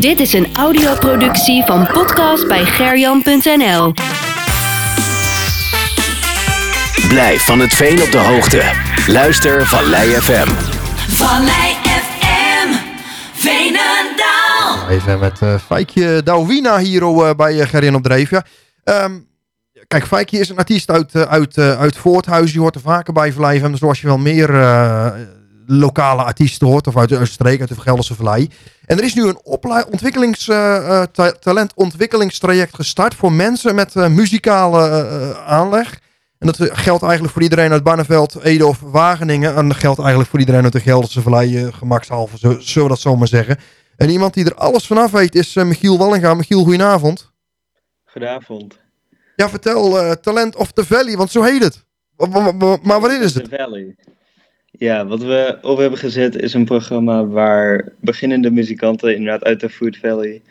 Dit is een audioproductie van podcast bij gerjan.nl. Blijf van het veen op de hoogte. Luister Vallei FM. Vallei FM, Veenendaal. Even met eh Fijkje Douwina hier oh, eh, bij eh, Gerjan op Dreef. Ja. Ehm, kijk, Fijkje is een artiest uit, uit, uit Voorthuizen. Die hoort er vaker bij Vallei FM. Zoals je wel meer eh, lokale artiesten hoort. Of uit de streek, uit de Gelderse Vallei. En er is nu een ontwikkelings, eh, eh, ta- talentontwikkelingstraject gestart. Voor mensen met eh, muzikale aanleg. En dat geldt eigenlijk voor iedereen uit Barneveld, Ede of Wageningen. En dat geldt eigenlijk voor iedereen uit de Gelderse Vallei. gemakshalve, zo- zullen we dat zo maar zeggen. En iemand die er alles vanaf weet is Michiel Wallinga. Michiel, goedenavond. Goedenavond. Ja, vertel Talent of the Valley, want zo heet het. Maar wat is The het? Valley. Ja, wat we op hebben gezet is een programma waar beginnende muzikanten inderdaad uit de Food Valley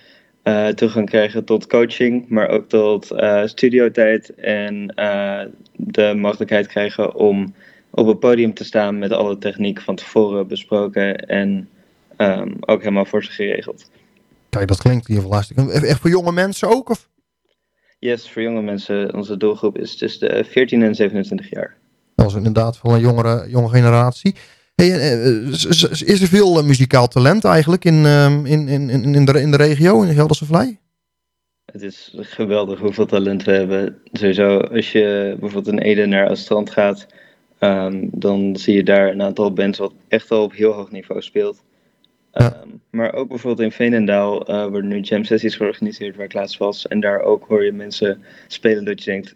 eh, toegang krijgen tot coaching, maar ook tot eh studiotijd en eh, de mogelijkheid krijgen om op het podium te staan met alle techniek van tevoren besproken en ehm, ook helemaal voor ze geregeld. Kijk, dat klinkt hier lastig. En Echt voor jonge mensen ook? Of? Yes, voor jonge mensen, onze doelgroep is tussen de 14 en 27 jaar. Dat is inderdaad van een jongere, jonge generatie. Eh, eh, is er veel eh, muzikaal talent eigenlijk in, ehm, in, in, in, in, de, in de regio, in de Gelderse Vallei? Het is geweldig hoeveel talent we hebben. Sowieso, als je bijvoorbeeld in Ede naar het strand gaat, ehm, dan zie je daar een aantal bands wat echt al op heel hoog niveau speelt. Ja. Ehm, maar ook bijvoorbeeld in Veenendaal eh, worden nu jam sessies georganiseerd waar ik laatst was. En daar ook hoor je mensen spelen dat je denkt,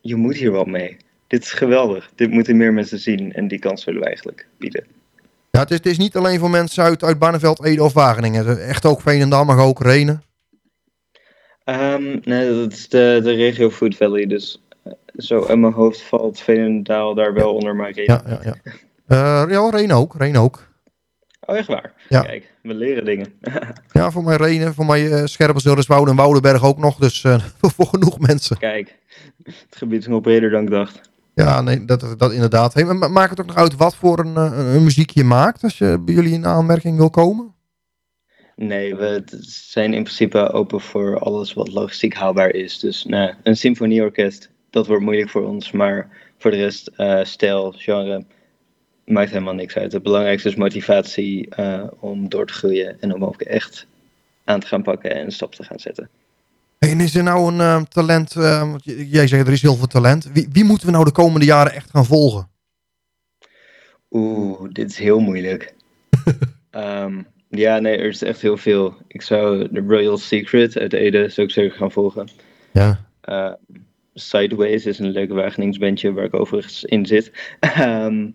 je moet hier wel mee. Dit is geweldig. Dit moeten meer mensen zien en die kans willen we eigenlijk bieden. Ja, het is, het is niet alleen voor mensen uit, uit Barneveld, Ede of Wageningen. Echt ook Veenendaal, maar ook Renen. Ehm, nee, dat is de, de regio Food Valley. Dus eh, zo in mijn hoofd valt Veenendaal daar wel onder, maar ik Ja, ja, ja. Eh, ja, Renen ook, Renen ook. Oh, echt waar? Ja. Kijk, we leren dingen. Ja, voor mij Renen, voor mij uh, Scherpenzeel, en Woudenberg ook nog. Dus eh, voor genoeg mensen. Kijk, het gebied is nog breder dan ik dacht. Ja, nee, dat, dat inderdaad. Hey, maar maakt het ook nog uit wat voor een, eh, een muziek je maakt als je bij jullie in aanmerking wil komen? Nee, we zijn in principe open voor alles wat logistiek haalbaar is. Dus nou, een symfonieorkest, dat wordt moeilijk voor ons. Maar voor de rest, eh, stijl, genre, maakt helemaal niks uit. Het belangrijkste is motivatie eh, om door te groeien en om ook echt aan te gaan pakken en een stap te gaan zetten. En is er nou een eh, talent, eh, want j- jij zegt er is heel veel talent. Wie, wie moeten we nou de komende jaren echt gaan volgen? Oeh, dit is heel moeilijk. Ehm, ja, nee, er is echt heel veel. Ik zou de Royal Secret uit Ede zou ik zeker gaan volgen. Ja. Sideways is een leuk Wageningsbandje waar ik overigens in zit. Ehm,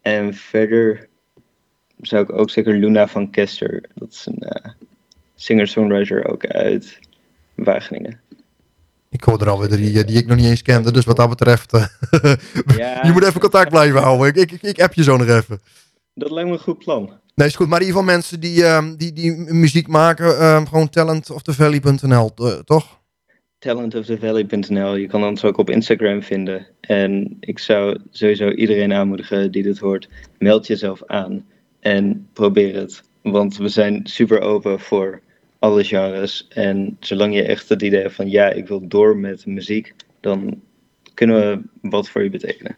en verder zou ik ook zeker Luna van Kester. Dat is een eh, singer-songwriter ook uit Wageningen. Ik hoor er alweer drie eh, die ik nog niet eens kende. Dus wat dat betreft, eh, Ja, je moet even contact blijven houden. Ik, ik, ik app je zo nog even. dat lijkt me een goed plan. Nee, is goed. Maar in ieder geval mensen die, ehm, die, die muziek maken, ehm, gewoon talentoftevalley.nl, eh, toch? talentoftevalley.nl. Je kan ons ook op Instagram vinden. En ik zou sowieso iedereen aanmoedigen die dit hoort. Meld jezelf aan en probeer het. Want we zijn super open voor alle genres. En zolang je echt het idee hebt van ja, ik wil door met muziek, dan kunnen we wat voor je betekenen.